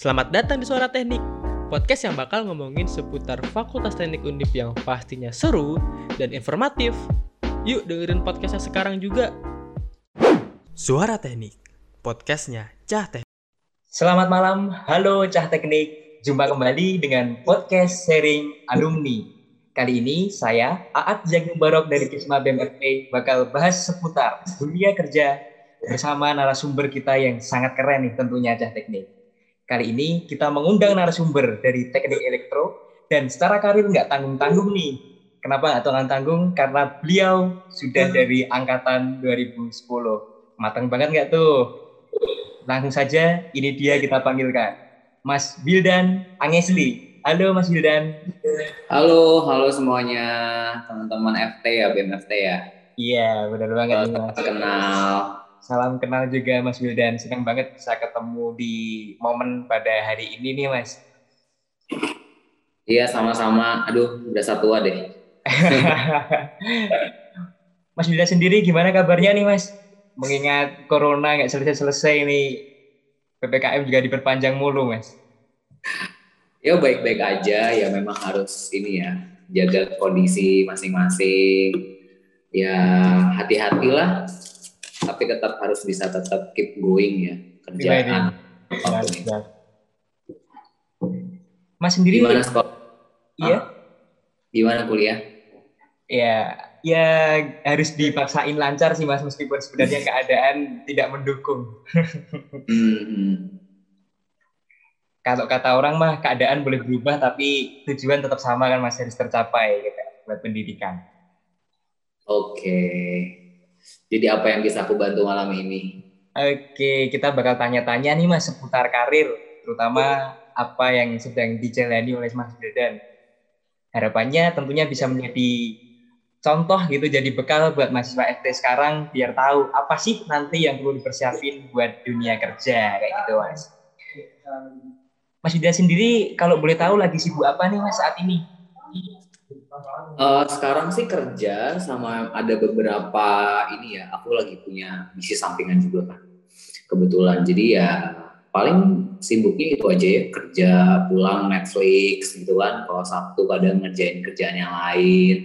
Selamat datang di Suara Teknik, podcast yang bakal ngomongin seputar Fakultas Teknik Undip yang pastinya seru dan informatif. Yuk dengerin podcastnya sekarang juga. Suara Teknik, podcastnya Cah Teknik. Selamat malam, halo Cah Teknik. Jumpa kembali dengan podcast sharing alumni. Kali ini saya, Aat Jagung Barok dari Kisma BMFP, bakal bahas seputar dunia kerja bersama narasumber kita yang sangat keren nih tentunya Cah Teknik. Kali ini kita mengundang narasumber dari Teknik Elektro dan secara karir nggak tanggung-tanggung nih. Kenapa nggak tanggung-tanggung? Karena beliau sudah dari angkatan 2010. Matang banget nggak tuh? Langsung saja, ini dia kita panggilkan. Mas Bildan Angesli. Halo Mas Bildan. Halo, halo semuanya teman-teman FT ya, BMFT ya. Iya, benar banget nih Mas. Kenal. Salam kenal juga Mas Wildan. Senang banget bisa ketemu di momen pada hari ini nih Mas. Iya, sama-sama. Aduh, udah satu deh. mas Wildan sendiri gimana kabarnya nih Mas? Mengingat Corona nggak selesai-selesai ini, PPKM juga diperpanjang mulu Mas. Ya baik-baik aja, ya memang harus ini ya, jaga kondisi masing-masing. Ya hati-hatilah, tapi tetap harus bisa tetap keep going ya kerjaan. Ya, Mas sendiri gimana sekolah? Iya. Gimana kuliah? Ya, ya harus dipaksain lancar sih Mas meskipun sebenarnya keadaan tidak mendukung. hmm. Kalau kata orang mah keadaan boleh berubah tapi tujuan tetap sama kan masih harus tercapai gitu buat pendidikan. Oke. Jadi apa yang bisa aku bantu malam ini? Oke, kita bakal tanya-tanya nih Mas seputar karir, terutama apa yang sedang dijalani oleh Mas Dedan. Harapannya tentunya bisa menjadi contoh gitu, jadi bekal buat mahasiswa FT sekarang biar tahu apa sih nanti yang perlu dipersiapin buat dunia kerja kayak gitu Mas. Mas Yuda sendiri kalau boleh tahu lagi sibuk apa nih Mas saat ini? Uh, sekarang sih kerja sama ada beberapa ini ya. Aku lagi punya misi sampingan juga kan. Kebetulan. Jadi ya paling sibuknya itu aja ya kerja pulang Netflix gitu kan. Kalau Sabtu kadang ngerjain kerjaan yang lain.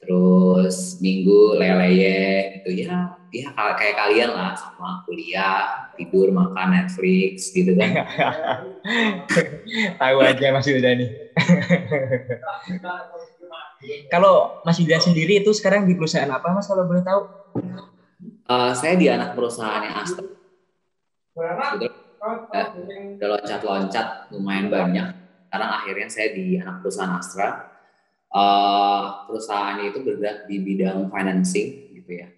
Terus Minggu leleye gitu ya. Ya kayak kalian lah sama kuliah, tidur, makan Netflix gitu kan. Tahu aja Mas Yuda nih. Kalau Mas Yuda sendiri itu sekarang di perusahaan apa Mas kalau boleh tahu? Uh, saya di anak perusahaannya Astra. Eh, udah loncat-loncat lumayan banyak. Sekarang akhirnya saya di anak perusahaan Astra. Uh, perusahaannya itu bergerak di bidang financing gitu ya.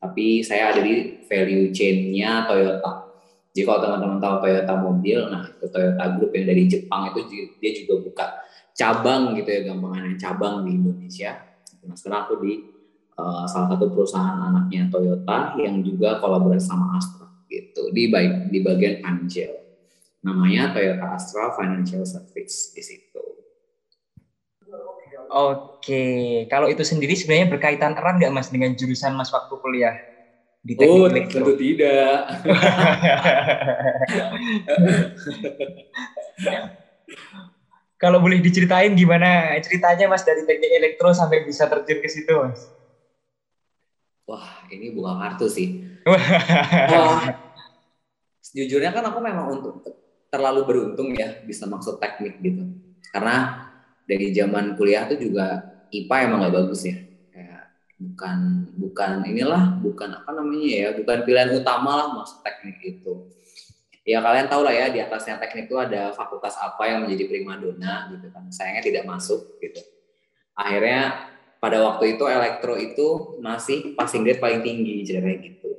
Tapi saya ada di value chain-nya Toyota. Jadi kalau teman-teman tahu Toyota mobil, nah itu Toyota Group yang dari Jepang itu dia juga buka cabang gitu ya gampangannya cabang di Indonesia. Nah sekarang aku di uh, salah satu perusahaan anaknya Toyota yang juga kolaborasi sama Astra gitu di di bagian financial. Namanya Toyota Astra Financial Service di situ. Oke, kalau itu sendiri sebenarnya berkaitan erat nggak mas dengan jurusan mas waktu kuliah? Di oh, tentu tidak. Kalau boleh diceritain gimana ceritanya Mas dari teknik elektro sampai bisa terjun ke situ Mas? Wah, ini bukan kartu sih. Wah, sejujurnya kan aku memang untuk terlalu beruntung ya bisa masuk teknik gitu. Karena dari zaman kuliah tuh juga IPA emang gak bagus ya. Kayak bukan bukan inilah, bukan apa namanya ya, bukan pilihan utama lah masuk teknik itu. Ya kalian tahu lah ya di atasnya teknik itu ada fakultas apa yang menjadi primadona gitu kan. Sayangnya tidak masuk gitu. Akhirnya pada waktu itu elektro itu masih passing grade paling tinggi jadi kayak gitu.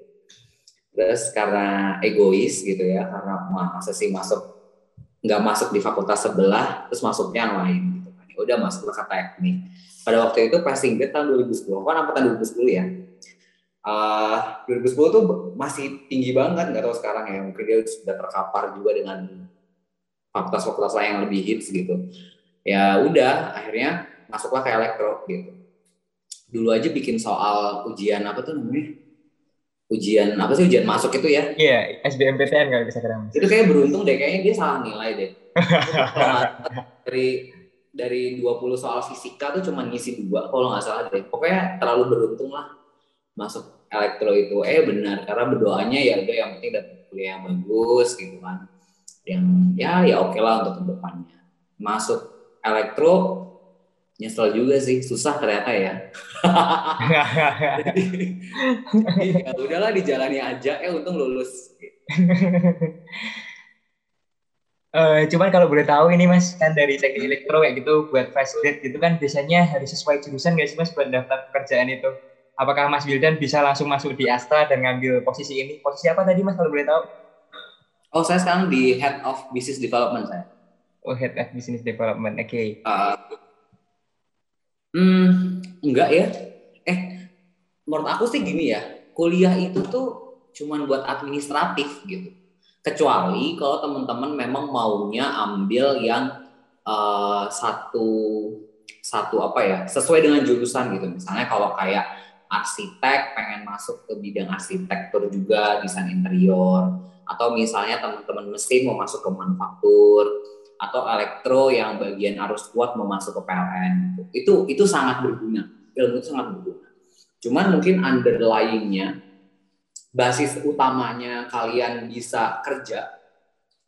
Terus karena egois gitu ya karena masa sih masuk nggak masuk di fakultas sebelah terus masuknya yang lain kan ya udah masuk ke teknik. Pada waktu itu passing grade tahun 2010 kan apa tahun 2010 ya. Uh, 2010 tuh masih tinggi banget nggak tahu sekarang ya. Mungkin dia sudah terkapar juga dengan fakultas-fakultas lain yang lebih hits gitu. Ya udah akhirnya masuklah ke elektro gitu. Dulu aja bikin soal ujian apa tuh namanya? Ujian apa sih? Ujian masuk itu ya? Iya, SBMPTN kalau bisa kira. Itu kayak beruntung deh, kayaknya dia salah nilai deh. dari dari 20 soal fisika tuh cuma ngisi dua kalau nggak salah deh. Pokoknya terlalu beruntung lah masuk elektro itu. Eh benar, karena berdoanya ya udah yang penting dapat kuliah yang bagus gitu kan. Yang ya ya oke lah untuk ke depannya. Masuk elektro nyesel juga sih susah ternyata ya ya udahlah dijalani aja eh untung lulus Uh, cuman kalau boleh tahu ini mas kan dari teknik elektro kayak gitu buat fast grade gitu kan biasanya harus sesuai jurusan guys mas buat daftar pekerjaan itu. Apakah Mas Wildan bisa langsung masuk di Astra dan ngambil posisi ini? Posisi apa tadi mas kalau boleh tahu? Oh saya sekarang di Head of Business Development saya. Oh Head of Business Development, oke. Okay. Uh, hmm enggak ya. Eh menurut aku sih gini ya, kuliah itu tuh cuman buat administratif gitu kecuali kalau teman-teman memang maunya ambil yang uh, satu satu apa ya sesuai dengan jurusan gitu. Misalnya kalau kayak arsitek pengen masuk ke bidang arsitektur juga desain interior. Atau misalnya teman-teman mesin mau masuk ke manufaktur atau elektro yang bagian arus kuat mau masuk ke PLN gitu. itu itu sangat berguna. Ilmu itu sangat berguna. Cuman mungkin underlyingnya basis utamanya kalian bisa kerja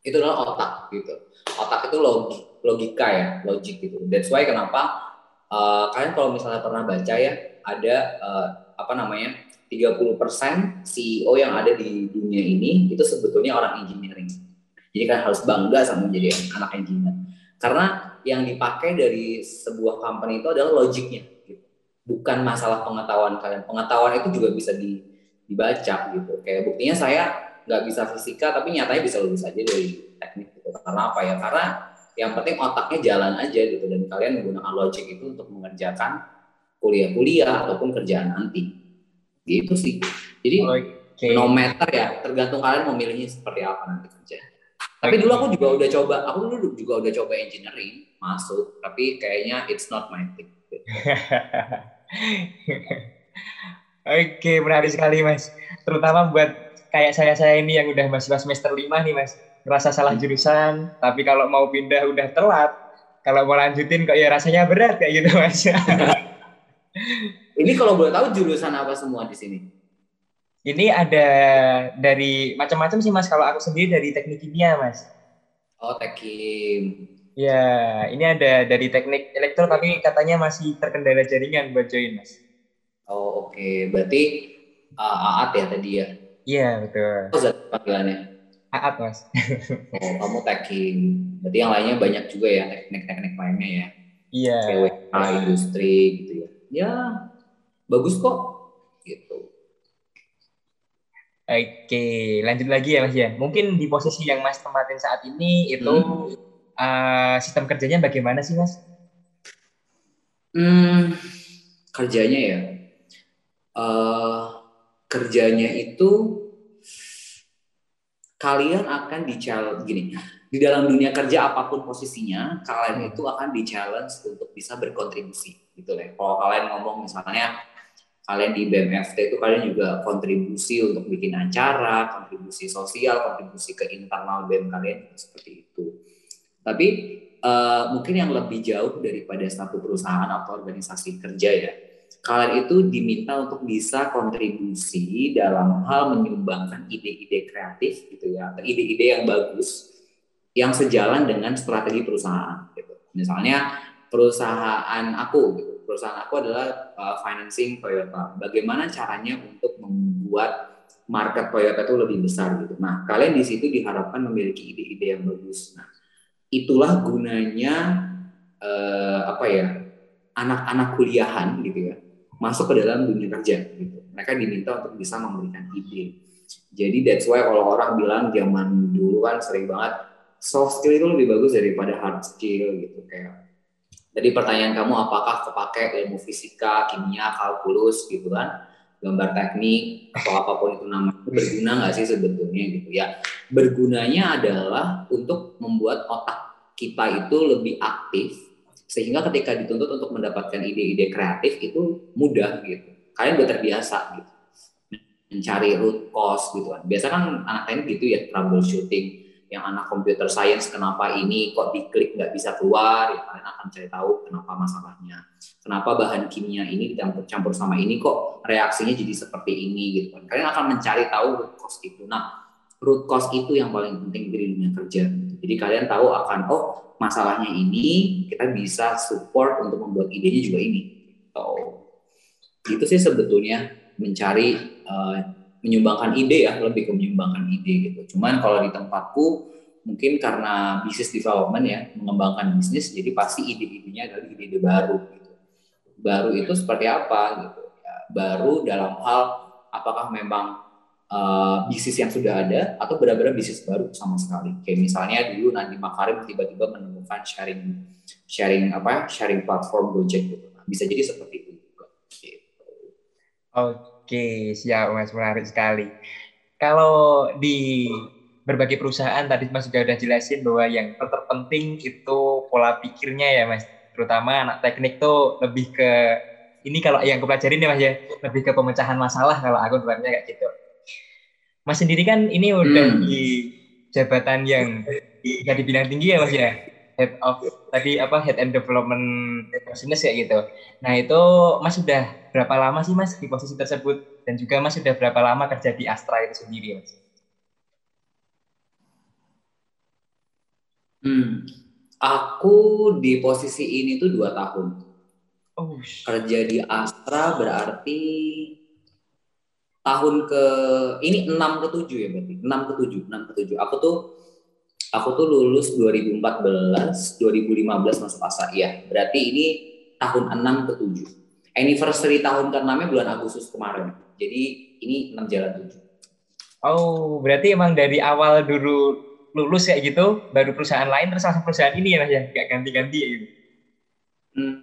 itu adalah otak gitu. Otak itu logik, logika ya, logik gitu. That's why kenapa uh, kalian kalau misalnya pernah baca ya ada uh, apa namanya 30% CEO yang ada di dunia ini itu sebetulnya orang engineering. Jadi kan harus bangga sama menjadi anak engineer. Karena yang dipakai dari sebuah company itu adalah logiknya. Gitu. Bukan masalah pengetahuan kalian. Pengetahuan itu juga bisa di dibaca gitu. Kayak buktinya saya nggak bisa fisika tapi nyatanya bisa lulus aja dari teknik gitu. Karena apa ya? Karena yang penting otaknya jalan aja gitu dan kalian menggunakan logic itu untuk mengerjakan kuliah-kuliah ataupun kerjaan nanti. Gitu sih. Jadi okay. no matter ya, tergantung kalian mau milihnya seperti apa nanti kerja. Tapi dulu aku juga udah coba, aku dulu juga udah coba engineering masuk, tapi kayaknya it's not my thing. Oke, menarik sekali Mas. Terutama buat kayak saya-saya ini yang udah masih semester 5 nih Mas. Ngerasa salah jurusan, tapi kalau mau pindah udah telat. Kalau mau lanjutin kok ya rasanya berat kayak gitu Mas. ini kalau boleh tahu jurusan apa semua di sini? Ini ada dari macam-macam sih Mas. Kalau aku sendiri dari teknik kimia Mas. Oh, teknik. Ya, ini ada dari teknik elektro tapi katanya masih terkendala jaringan buat join Mas. Oh oke, okay. berarti uh, Aat ya tadi ya? Iya betul. Apa zat panggilannya? Aat mas. oh kamu tagging. Berarti yang lainnya banyak juga ya teknik-teknik lainnya ya? Iya. PWK, industri gitu ya? Ya bagus kok. Gitu. Oke, lanjut lagi ya mas ya. Mungkin di posisi yang mas tempatin saat ini itu hmm. uh, sistem kerjanya bagaimana sih mas? Hmm, kerjanya ya uh, kerjanya itu kalian akan di gini di dalam dunia kerja apa pun posisinya kalian itu akan di challenge untuk bisa berkontribusi gitu lah kalau kalian ngomong misalnya kalian di BMFT itu kalian juga kontribusi untuk bikin acara kontribusi sosial kontribusi ke internal BM kalian seperti itu. Tapi uh, mungkin yang lebih jauh daripada satu perusahaan atau organisasi kerja ya kalian itu diminta untuk bisa kontribusi dalam hal menyumbangkan ide-ide kreatif gitu ya atau ide-ide yang bagus yang sejalan dengan strategi perusahaan gitu. Misalnya perusahaan aku gitu. Perusahaan aku adalah uh, financing Toyota. Bagaimana caranya untuk membuat market Toyota itu lebih besar gitu. Nah, kalian di situ diharapkan memiliki ide-ide yang bagus. Nah, itulah gunanya uh, apa ya? anak-anak kuliahan gitu ya masuk ke dalam dunia kerja gitu. Mereka diminta untuk bisa memberikan ide. Jadi that's why kalau orang bilang zaman dulu kan sering banget soft skill itu lebih bagus daripada hard skill gitu kayak tadi pertanyaan kamu apakah kepake ilmu fisika, kimia, kalkulus gitu kan gambar teknik atau apa pun itu namanya berguna nggak sih sebetulnya gitu ya bergunanya adalah untuk membuat otak kita itu lebih aktif sehingga ketika dituntut untuk mendapatkan ide-ide kreatif itu mudah gitu. Kalian udah terbiasa gitu. Mencari root cause gitu kan. Biasa kan anak teknik gitu ya troubleshooting. Yang anak computer science kenapa ini kok diklik nggak bisa keluar? Ya kalian akan cari tahu kenapa masalahnya. Kenapa bahan kimia ini dicampur sama ini kok reaksinya jadi seperti ini gitu kan. Kalian akan mencari tahu root cause itu. Nah root cause itu yang paling penting di dunia kerja. Jadi kalian tahu akan oh masalahnya ini kita bisa support untuk membuat idenya juga ini. Oh itu sih sebetulnya mencari uh, menyumbangkan ide ya lebih ke menyumbangkan ide gitu. Cuman kalau di tempatku mungkin karena bisnis development ya mengembangkan bisnis jadi pasti ide-idenya adalah ide-ide baru gitu. Baru itu seperti apa gitu. Ya, baru dalam hal apakah memang uh, bisnis yang sudah ada atau benar-benar bisnis baru sama sekali kayak misalnya dulu Nandi Makarim tiba-tiba menemukan sharing sharing apa sharing platform Gojek gitu bisa jadi seperti itu juga Oke, siap Mas, menarik sekali. Kalau di berbagai perusahaan tadi Mas juga udah jelasin bahwa yang terpenting itu pola pikirnya ya Mas. Terutama anak teknik tuh lebih ke ini kalau yang aku pelajarin ya Mas ya, lebih ke pemecahan masalah kalau aku tuanya kayak gitu. Mas sendiri kan ini udah hmm. di jabatan yang bisa dibilang tinggi ya Mas ya head of tadi apa head and development business ya gitu. Nah itu Mas sudah berapa lama sih Mas di posisi tersebut dan juga Mas sudah berapa lama kerja di Astra itu sendiri Mas? Hmm, aku di posisi ini tuh dua tahun. Oh. Kerja di Astra berarti tahun ke ini enam ke tujuh ya berarti enam ke tujuh enam ke tujuh. Aku tuh aku tuh lulus 2014, 2015 masuk ASA. Iya, berarti ini tahun 6 ke 7. Anniversary tahun ke-6 bulan Agustus kemarin. Jadi ini 6 jalan 7. Oh, berarti emang dari awal dulu lulus kayak gitu, baru perusahaan lain terus langsung perusahaan ini ya Mas ya, kayak ganti-ganti ya gitu. Hmm.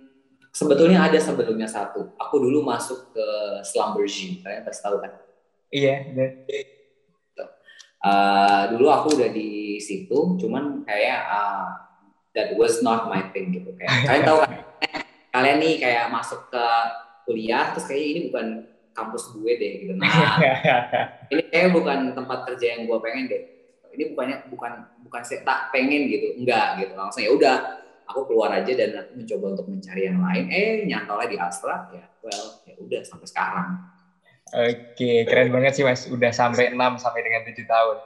Sebetulnya ada sebelumnya satu. Aku dulu masuk ke Slumbergy, kalian pasti tahu kan? Iya, uh, dulu aku udah di situ cuman kayak uh, that was not my thing gitu. Kayak kalian tahu kan? Kalian nih kayak masuk ke kuliah terus kayak ini bukan kampus gue deh gitu. Nah ini kayak bukan tempat kerja yang gue pengen deh. Ini bukannya bukan bukan saya tak pengen gitu. Enggak gitu. Langsung ya udah aku keluar aja dan aku mencoba untuk mencari yang lain eh nyantolnya di Astra ya well ya udah sampai sekarang Oke, keren banget sih Mas. Udah sampai 6 sampai dengan 7 tahun.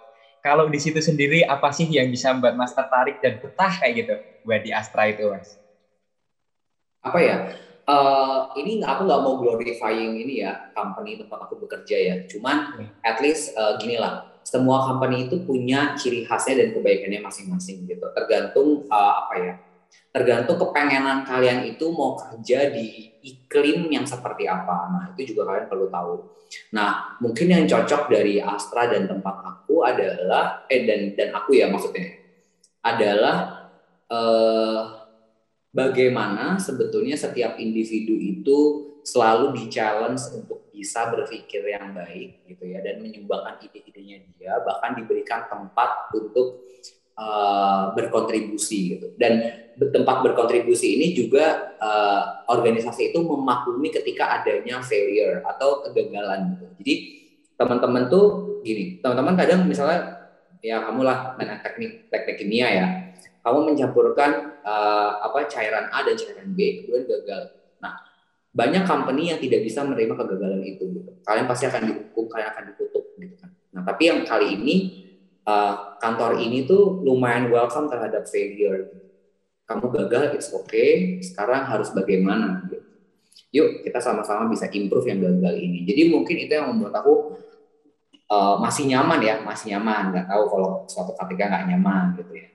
Kalau di situ sendiri apa sih yang bisa membuat Mas tertarik dan betah kayak gitu buat di Astra itu, Mas? Apa ya? Uh, ini aku nggak mau glorifying ini ya company tempat aku bekerja ya. Cuman hmm. at least uh, gini lah, semua company itu punya ciri khasnya dan kebaikannya masing-masing gitu. Tergantung uh, apa ya? Tergantung kepengenan kalian itu mau kerja di iklim yang seperti apa. Nah, itu juga kalian perlu tahu. Nah, mungkin yang cocok dari Astra dan tempat aku adalah eh dan dan aku ya maksudnya adalah eh, bagaimana sebetulnya setiap individu itu selalu di-challenge untuk bisa berpikir yang baik gitu ya dan menyumbangkan ide-idenya dia bahkan diberikan tempat untuk uh, berkontribusi gitu dan tempat berkontribusi ini juga uh, organisasi itu memaklumi ketika adanya failure atau kegagalan gitu. Jadi teman-teman tuh gini, teman-teman kadang misalnya ya kamu lah anak teknik teknik kimia ya, kamu mencampurkan uh, apa cairan A dan cairan B kemudian gagal. Nah banyak company yang tidak bisa menerima kegagalan itu gitu. Kalian pasti akan dihukum, kalian akan ditutup gitu kan. Nah tapi yang kali ini uh, kantor ini tuh lumayan welcome terhadap failure. Kamu gagal it's okay. Sekarang harus bagaimana? Yuk kita sama-sama bisa improve yang gagal ini. Jadi mungkin itu yang membuat aku uh, masih nyaman ya masih nyaman. Nggak tahu kalau suatu ketika nggak nyaman gitu ya.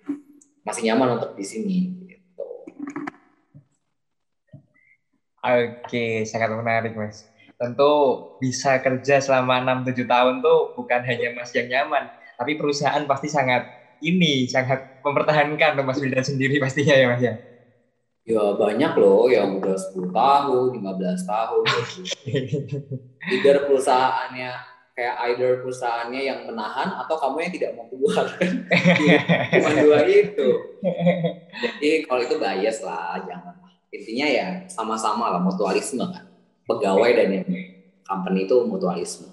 Masih nyaman untuk di sini gitu. oke sangat menarik mas. Tentu bisa kerja selama 6-7 tahun tuh bukan hanya mas yang nyaman tapi perusahaan pasti sangat ini sangat mempertahankan Mas Wildan sendiri pastinya ya Mas ya. Ya banyak loh yang udah 10 tahun, 15 tahun. either perusahaannya kayak either perusahaannya yang menahan atau kamu yang tidak mau keluar kan. Cuma dua itu. Jadi kalau itu bias lah, jangan. Intinya ya sama-sama lah mutualisme kan. Pegawai dan yang company itu mutualisme.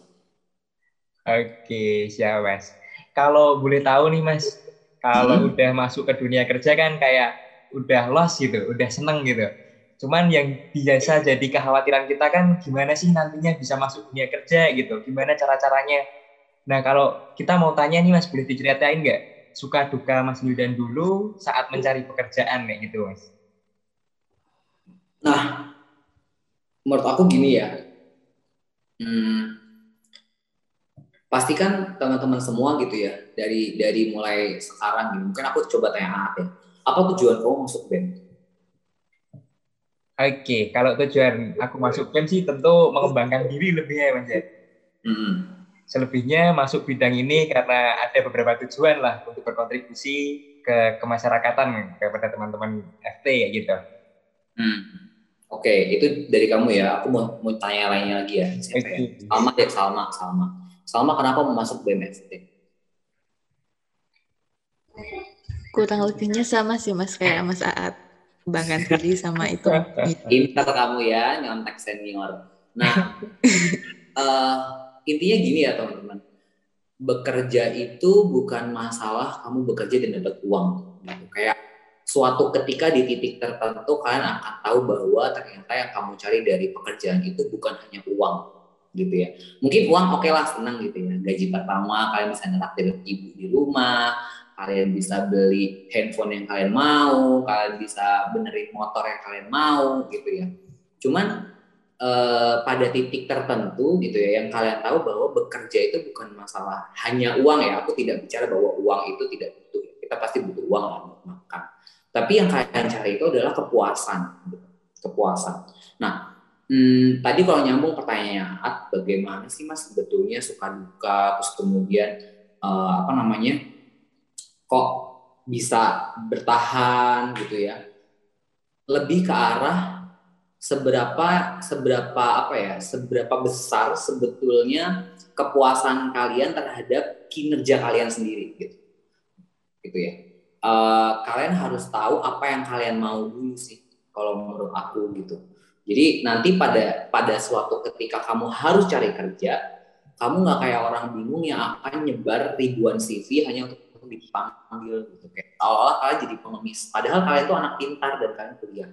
Oke, siap Mas. Kalau boleh tahu nih Mas, kalau hmm. udah masuk ke dunia kerja kan kayak udah los gitu, udah seneng gitu. Cuman yang biasa jadi kekhawatiran kita kan gimana sih nantinya bisa masuk dunia kerja gitu, gimana cara-caranya. Nah kalau kita mau tanya nih Mas, boleh diceritain nggak suka duka Mas Wildan dulu saat mencari pekerjaan kayak gitu Mas? Nah, menurut aku gini ya, hmm, pastikan teman-teman semua gitu ya dari dari mulai sekarang gitu. Mungkin aku coba tanya Aat ya. Apa tujuan kamu masuk BEM? Oke, kalau tujuan aku masuk BEM sih tentu mengembangkan diri lebih ya Mas ya. Hmm. Selebihnya masuk bidang ini karena ada beberapa tujuan lah untuk berkontribusi ke kemasyarakatan kepada teman-teman FT ya gitu. Hmm. Oke, itu dari kamu ya. Aku mau, mau tanya lainnya lagi ya. Siapa ya? Salma ya, Salma, Salma. Salma kenapa mau masuk BMFT? Kurang lebihnya sama sih mas kayak Mas Aat. Banggan diri sama itu. Pintar kamu ya, nyontek senior. Nah, uh, intinya gini ya teman-teman. Bekerja itu bukan masalah kamu bekerja dan dapat uang. Gitu. Kayak suatu ketika di titik tertentu kalian akan tahu bahwa ternyata yang kamu cari dari pekerjaan itu bukan hanya uang, gitu ya. Mungkin uang oke okay lah senang gitu ya. Gaji pertama kalian bisa ngeraktir ibu di rumah, kalian bisa beli handphone yang kalian mau, kalian bisa benerin motor yang kalian mau gitu ya. Cuman eh, pada titik tertentu gitu ya yang kalian tahu bahwa bekerja itu bukan masalah hanya uang ya. Aku tidak bicara bahwa uang itu tidak butuh. Kita pasti butuh uang lah untuk makan. Tapi yang kalian cari itu adalah kepuasan, gitu. kepuasan. Nah, Hmm, tadi kalau nyambung pertanyaannya, bagaimana sih mas sebetulnya suka duka, terus kemudian uh, apa namanya, kok bisa bertahan gitu ya? Lebih ke arah seberapa seberapa apa ya, seberapa besar sebetulnya kepuasan kalian terhadap kinerja kalian sendiri gitu, gitu ya. Uh, kalian harus tahu apa yang kalian mau dulu sih, kalau menurut aku gitu jadi nanti pada pada suatu ketika kamu harus cari kerja, kamu nggak kayak orang bingung yang akan nyebar ribuan CV hanya untuk dipanggil gitu kayak seolah-olah kalian jadi pengemis. Padahal kalian tuh anak pintar dan kalian kuliah.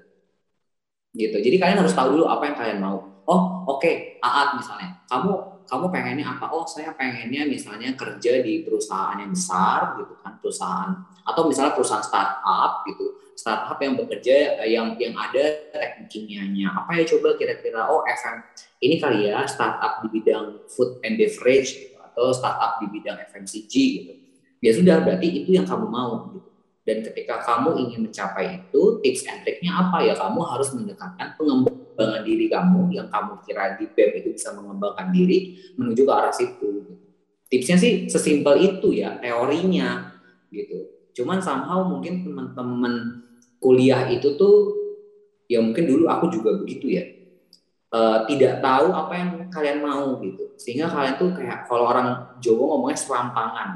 Gitu. Jadi kalian harus tahu dulu apa yang kalian mau. Oh, oke, okay, Aat misalnya. Kamu kamu pengennya apa? Oh, saya pengennya misalnya kerja di perusahaan yang besar gitu kan, perusahaan atau misalnya perusahaan startup gitu startup yang bekerja eh, yang yang ada teknik kimianya apa ya coba kira-kira? Oh FM ini kali ya startup di bidang food and beverage gitu, atau startup di bidang FMCG gitu. Ya sudah berarti itu yang kamu mau gitu. Dan ketika kamu ingin mencapai itu tips and triknya apa ya? Kamu harus mendekatkan pengembangan diri kamu yang kamu kira di BEM itu bisa mengembangkan diri menuju ke arah situ gitu. tipsnya sih sesimpel itu ya teorinya gitu. Cuman somehow mungkin teman-teman kuliah itu tuh ya mungkin dulu aku juga begitu ya. Uh, tidak tahu apa yang kalian mau gitu. Sehingga kalian tuh kayak kalau orang Jawa ngomongnya serampangan.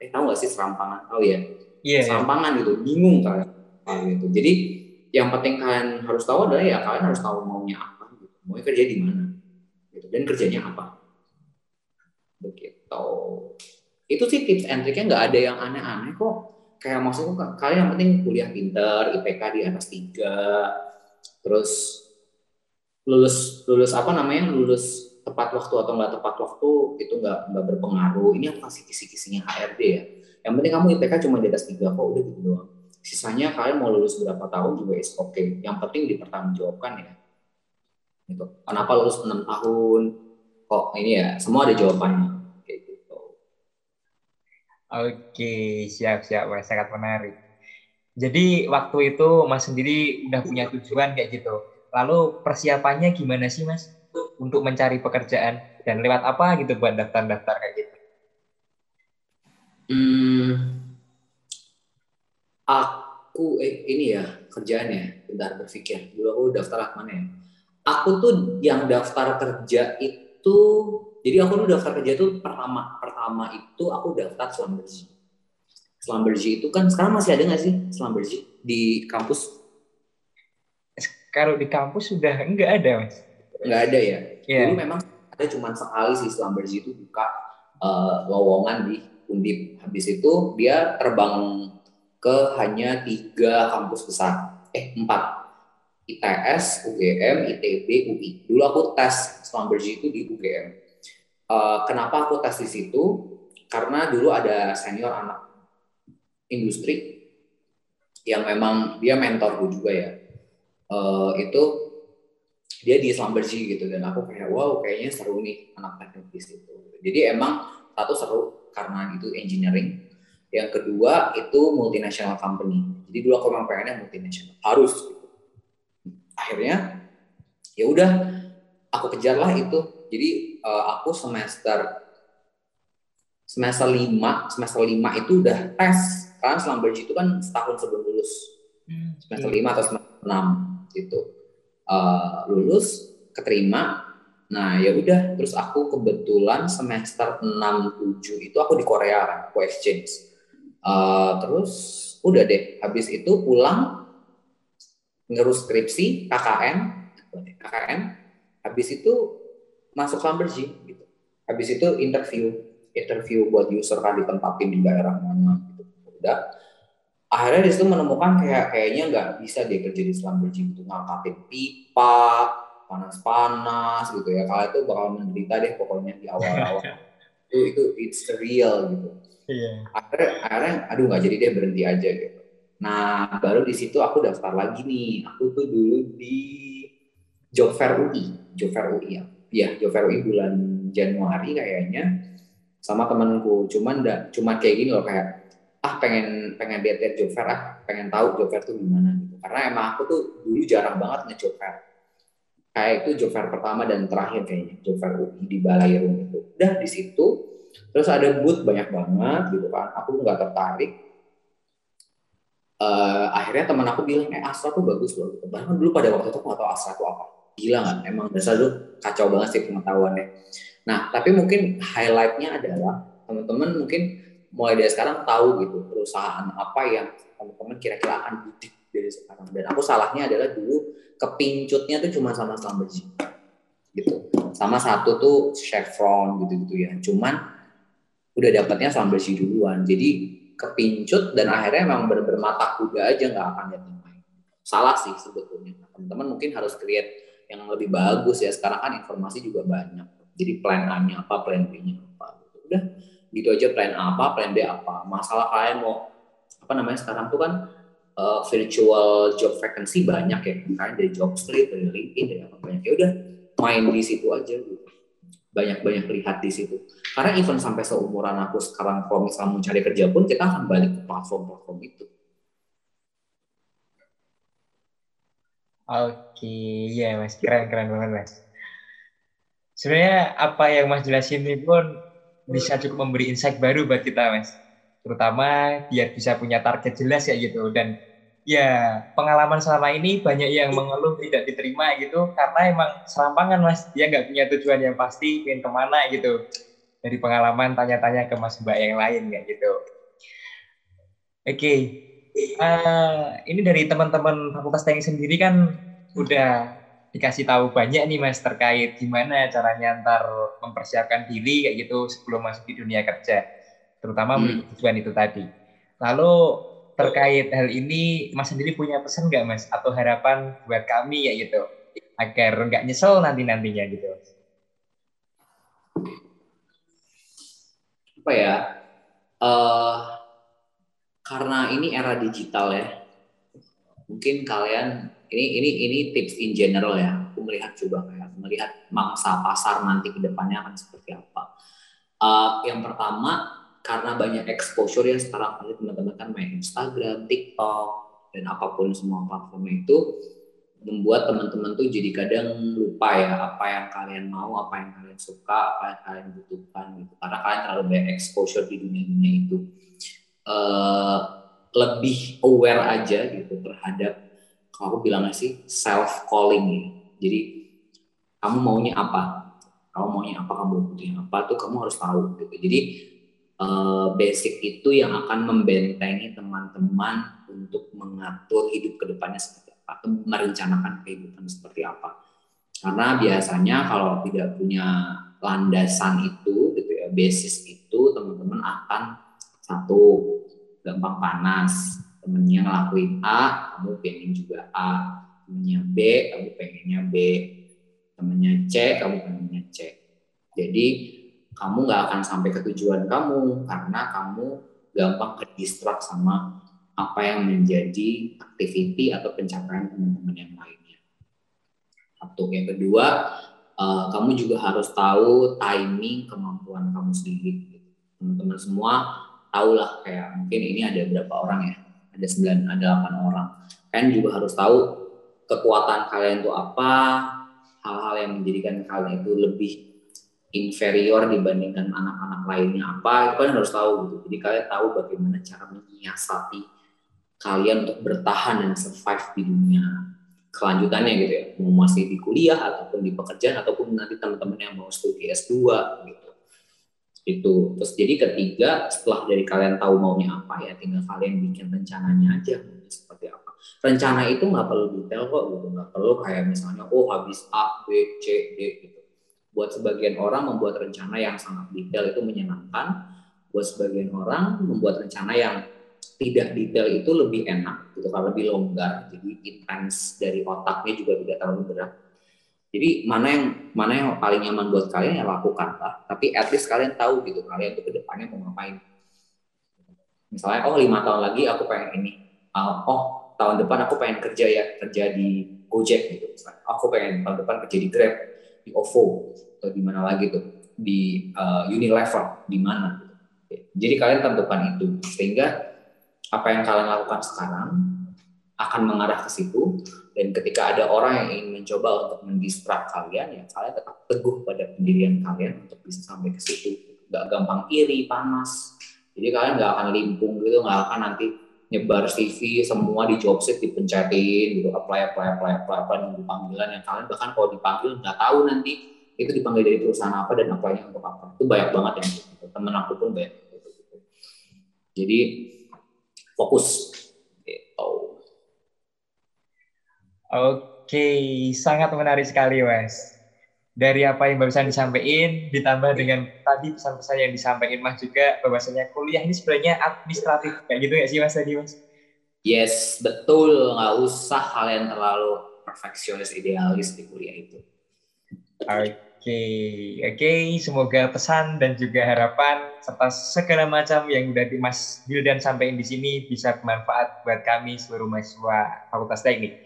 Eh tahu gak sih serampangan? Tahu ya? Yeah, iya. serampangan yeah. gitu. Bingung kalian gitu. Jadi yang penting kalian harus tahu adalah ya kalian harus tahu maunya apa gitu. Mau kerja di mana gitu. Dan kerjanya apa begitu itu sih tips and triknya. Nggak ada yang aneh-aneh kok kayak maksudnya kalian yang penting kuliah pinter IPK di atas tiga terus lulus lulus apa namanya lulus tepat waktu atau nggak tepat waktu itu nggak nggak berpengaruh. Ini aku kasih kisi-kisinya HRD ya? Yang penting kamu IPK cuma di atas tiga kok udah gitu doang. Sisanya kalian mau lulus berapa tahun juga is oke okay. yang penting dipertanggungjawabkan ya. Gitu. Kenapa lulus enam tahun? Kok ini ya semua ada jawabannya Oke, siap-siap. Sangat menarik. Jadi waktu itu Mas sendiri udah punya tujuan kayak gitu. Lalu persiapannya gimana sih, Mas? Untuk mencari pekerjaan dan lewat apa gitu buat daftar-daftar kayak gitu? Hmm, aku eh, ini ya kerjaannya, bentar berpikir. Dulu aku daftar mana ya? Aku tuh yang daftar kerja itu jadi aku tuh daftar kerja tuh pertama pertama itu aku daftar Slumberji. Slumberji itu kan sekarang masih ada nggak sih Slumberji di kampus? Kalau di kampus sudah enggak ada mas. Enggak ada ya. Yeah. Dulu memang ada cuma sekali sih Slumberji itu buka uh, lowongan di Undip. Habis itu dia terbang ke hanya tiga kampus besar, eh empat, ITS, UGM, ITB, UI. Dulu aku tes Schlumberger itu di UGM. Uh, kenapa aku tes di situ? Karena dulu ada senior anak industri yang memang dia mentor gue juga ya. Uh, itu dia di Schlumberger gitu dan aku kayak wow kayaknya seru nih anak teknik di situ. Jadi emang satu seru karena itu engineering. Yang kedua itu multinational company. Jadi dulu aku memang pengennya multinational harus gitu. Akhirnya ya udah aku kejarlah itu. Jadi uh, aku semester semester lima semester lima itu udah tes. Karena Schlumberger itu kan setahun sebelum lulus. Hmm, semester iya. lima atau semester enam gitu. Uh, lulus keterima. Nah ya udah. Terus aku kebetulan semester 6 7 itu aku di Korea kan. Aku exchange. Uh, terus udah deh. Habis itu pulang ngerus skripsi KKN KKN habis itu masuk Schlumberger gitu. Habis itu interview interview buat user kan ditempatin di daerah mana gitu. Udah. Akhirnya di situ menemukan kayak kayaknya nggak bisa dia kerja di Schlumberger gitu. Ngangkatin pipa panas-panas gitu ya. Kalau itu bakal menderita deh pokoknya di awal-awal. Itu itu it's real gitu. Yeah. akhirnya akhirnya aduh nggak jadi deh berhenti aja gitu. Nah baru di situ aku daftar lagi nih. Aku tuh dulu di job fair UI job fair UI ya UI bulan Januari kayaknya sama temanku. Cuman enggak cuma kayak gini loh kayak ah pengen pengen lihat job fair ah pengen tahu fair tuh gimana gitu. Karena emang aku tuh dulu jarang banget nge job fair kayak itu fair pertama dan terakhir kayaknya fair UI di Balairung itu. Udah di situ. Terus ada booth banyak banget gitu kan. Aku nggak tertarik. Uh, akhirnya teman aku bilang eh Astra tuh bagus loh gitu. bahkan dulu pada waktu itu aku nggak tahu Astra tuh apa gila kan emang dasar dulu kacau banget sih pengetahuannya. Nah tapi mungkin highlightnya adalah teman-teman mungkin mulai dari sekarang tahu gitu perusahaan apa yang teman-teman kira-kira akan bidik dari sekarang. Dan aku salahnya adalah dulu kepincutnya tuh cuma sama Schlumberger gitu. Sama satu tuh Chevron gitu-gitu ya. Cuman udah dapatnya Schlumberger duluan. Jadi kepincut dan akhirnya memang benar-benar mata kuda aja nggak akan lain salah sih sebetulnya. Teman-teman mungkin harus create yang lebih bagus ya. Sekarang kan informasi juga banyak. Jadi plan A-nya apa plan B-nya apa gitu. udah gitu aja plan A apa plan B apa. Masalah kalian mau apa namanya sekarang tuh kan uh, virtual job vacancy banyak ya. Kan dari job street dari LinkedIn dari apa banyak. Ya udah main di situ aja gitu. Banyak-banyak lihat di situ. Karena even sampai seumuran aku sekarang kalau misalnya cari kerja pun kita akan balik ke platform-platform itu Oke, ya mas, keren keren banget mas. Sebenarnya apa yang mas jelasin ini pun bisa cukup memberi insight baru buat kita mas. Terutama biar bisa punya target jelas ya gitu. Dan ya pengalaman selama ini banyak yang mengeluh tidak diterima gitu. Karena emang serampangan mas. Dia nggak punya tujuan yang pasti ingin ke mana gitu. Dari pengalaman tanya-tanya ke mas mbak yang lain kayak gitu. Oke okay. Uh, ini dari teman-teman fakultas teknik sendiri kan udah dikasih tahu banyak nih mas terkait gimana caranya ntar mempersiapkan diri kayak gitu sebelum masuk di dunia kerja terutama hmm. tujuan itu tadi. Lalu terkait hal ini mas sendiri punya pesan nggak mas atau harapan buat kami ya gitu agar nggak nyesel nanti nantinya gitu? Apa ya? Uh, karena ini era digital ya mungkin kalian ini ini ini tips in general ya aku melihat coba kayak melihat mangsa pasar nanti ke depannya akan seperti apa uh, yang pertama karena banyak exposure ya sekarang kali teman-teman kan main Instagram, TikTok dan apa pun semua platform itu membuat teman-teman tuh jadi kadang lupa ya apa yang kalian mau, apa yang kalian suka, apa yang kalian butuhkan gitu. Karena kalian terlalu banyak exposure di dunia-dunia itu. Uh, lebih aware aja gitu terhadap kalau aku bilangnya sih self calling ya. Jadi kamu maunya apa? Kamu maunya apa? Kamu butuhnya apa? Tuh kamu harus tahu gitu. Jadi uh, basic itu yang akan membentengi teman-teman untuk mengatur hidup ke depannya seperti apa, atau merencanakan kehidupan seperti apa. Karena biasanya kalau tidak punya landasan itu gitu ya basis itu teman-teman akan satu gampang panas. Temennya ngelakuin A kamu pengen juga A. Temennya B kamu pengennya B. Temennya C kamu pengennya C. Jadi kamu nggak akan sampai ke tujuan kamu karena kamu gampang ke distract sama apa yang menjadi activity atau pencapaian teman-teman yang lainnya. Satu. Yang kedua, uh, kamu juga harus tahu timing kemampuan kamu sendiri. Teman-teman semua tahulah kayak mungkin ini ada berapa orang ya, ada sembilan, ada delapan orang. Kalian juga harus tahu kekuatan kalian itu apa, hal-hal yang menjadikan kalian itu lebih inferior dibandingkan anak-anak lainnya apa itu kalian harus tahu gitu. Jadi kalian tahu bagaimana cara menyiasati kalian untuk bertahan dan survive di dunia kelanjutannya gitu ya. Mau masih di kuliah ataupun di pekerjaan ataupun nanti teman-teman yang mau studi S2 gitu itu terus jadi ketiga setelah dari kalian tahu maunya apa ya tinggal kalian bikin rencananya aja seperti apa. Rencana itu nggak perlu detail kok gitu nggak perlu kayak misalnya oh habis A B C D gitu. Buat sebagian orang membuat rencana yang sangat detail itu menyenangkan. Buat sebagian orang membuat rencana yang tidak detail itu lebih enak gitu karena lebih longgar jadi intens dari otaknya juga tidak terlalu berat jadi mana yang mana yang paling nyaman buat kalian ya lakukan lah tapi at least kalian tahu gitu kalian untuk ke depannya mau ngapain. Misalnya oh lima tahun lagi aku pengen ini. Uh, oh tahun depan aku pengen kerja ya kerja di Gojek gitu misalnya. Aku pengen tahun depan kerja di Grab di OVO atau di mana lagi tuh di uh, Unilever di mana gitu. jadi kalian tentukan itu. Sehingga apa yang kalian lakukan sekarang akan mengarah ke situ dan ketika ada orang yang ingin mencoba untuk mendistrak kalian ya kalian tetap teguh pada pendirian kalian untuk bisa sampai ke situ nggak gampang iri panas jadi kalian nggak akan limpung gitu nggak akan nanti nyebar CV semua di job dipencetin gitu apply apply apply apply apply nunggu panggilan yang kalian bahkan kalau dipanggil nggak tahu nanti itu dipanggil dari perusahaan apa dan apply-nya untuk apa itu banyak banget yang gitu. temen aku pun banyak gitu. jadi fokus gitu. Oke, sangat menarik sekali, Mas. Dari apa yang barusan disampaikan, ditambah dengan tadi pesan-pesan yang disampaikan Mas juga, bahwasanya kuliah ini sebenarnya administratif, kayak gitu ya sih Mas tadi, Mas? Yes, betul. Nggak usah kalian terlalu perfeksionis idealis di kuliah itu. Oke, okay. oke. Okay. Semoga pesan dan juga harapan serta segala macam yang udah di Mas Wildan sampaikan di sini bisa bermanfaat buat kami seluruh mahasiswa Fakultas Teknik.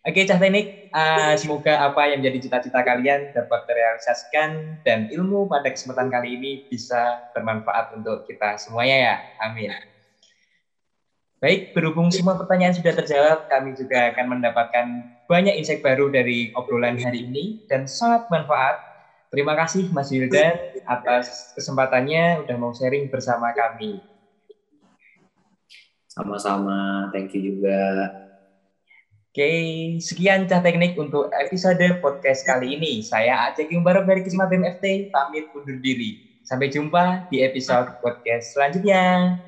Oke, Cah Teknik, uh, semoga apa yang menjadi cita-cita kalian dapat terrealisasikan dan ilmu pada kesempatan kali ini bisa bermanfaat untuk kita semuanya ya. Amin. Baik, berhubung semua pertanyaan sudah terjawab, kami juga akan mendapatkan banyak insight baru dari obrolan hari ini dan sangat bermanfaat. Terima kasih Mas Wildan atas kesempatannya udah mau sharing bersama kami. Sama-sama, thank you juga. Oke, sekian Cah Teknik untuk episode podcast kali ini. Saya Aceh Barok dari Kisma BMFT, pamit undur diri. Sampai jumpa di episode podcast selanjutnya.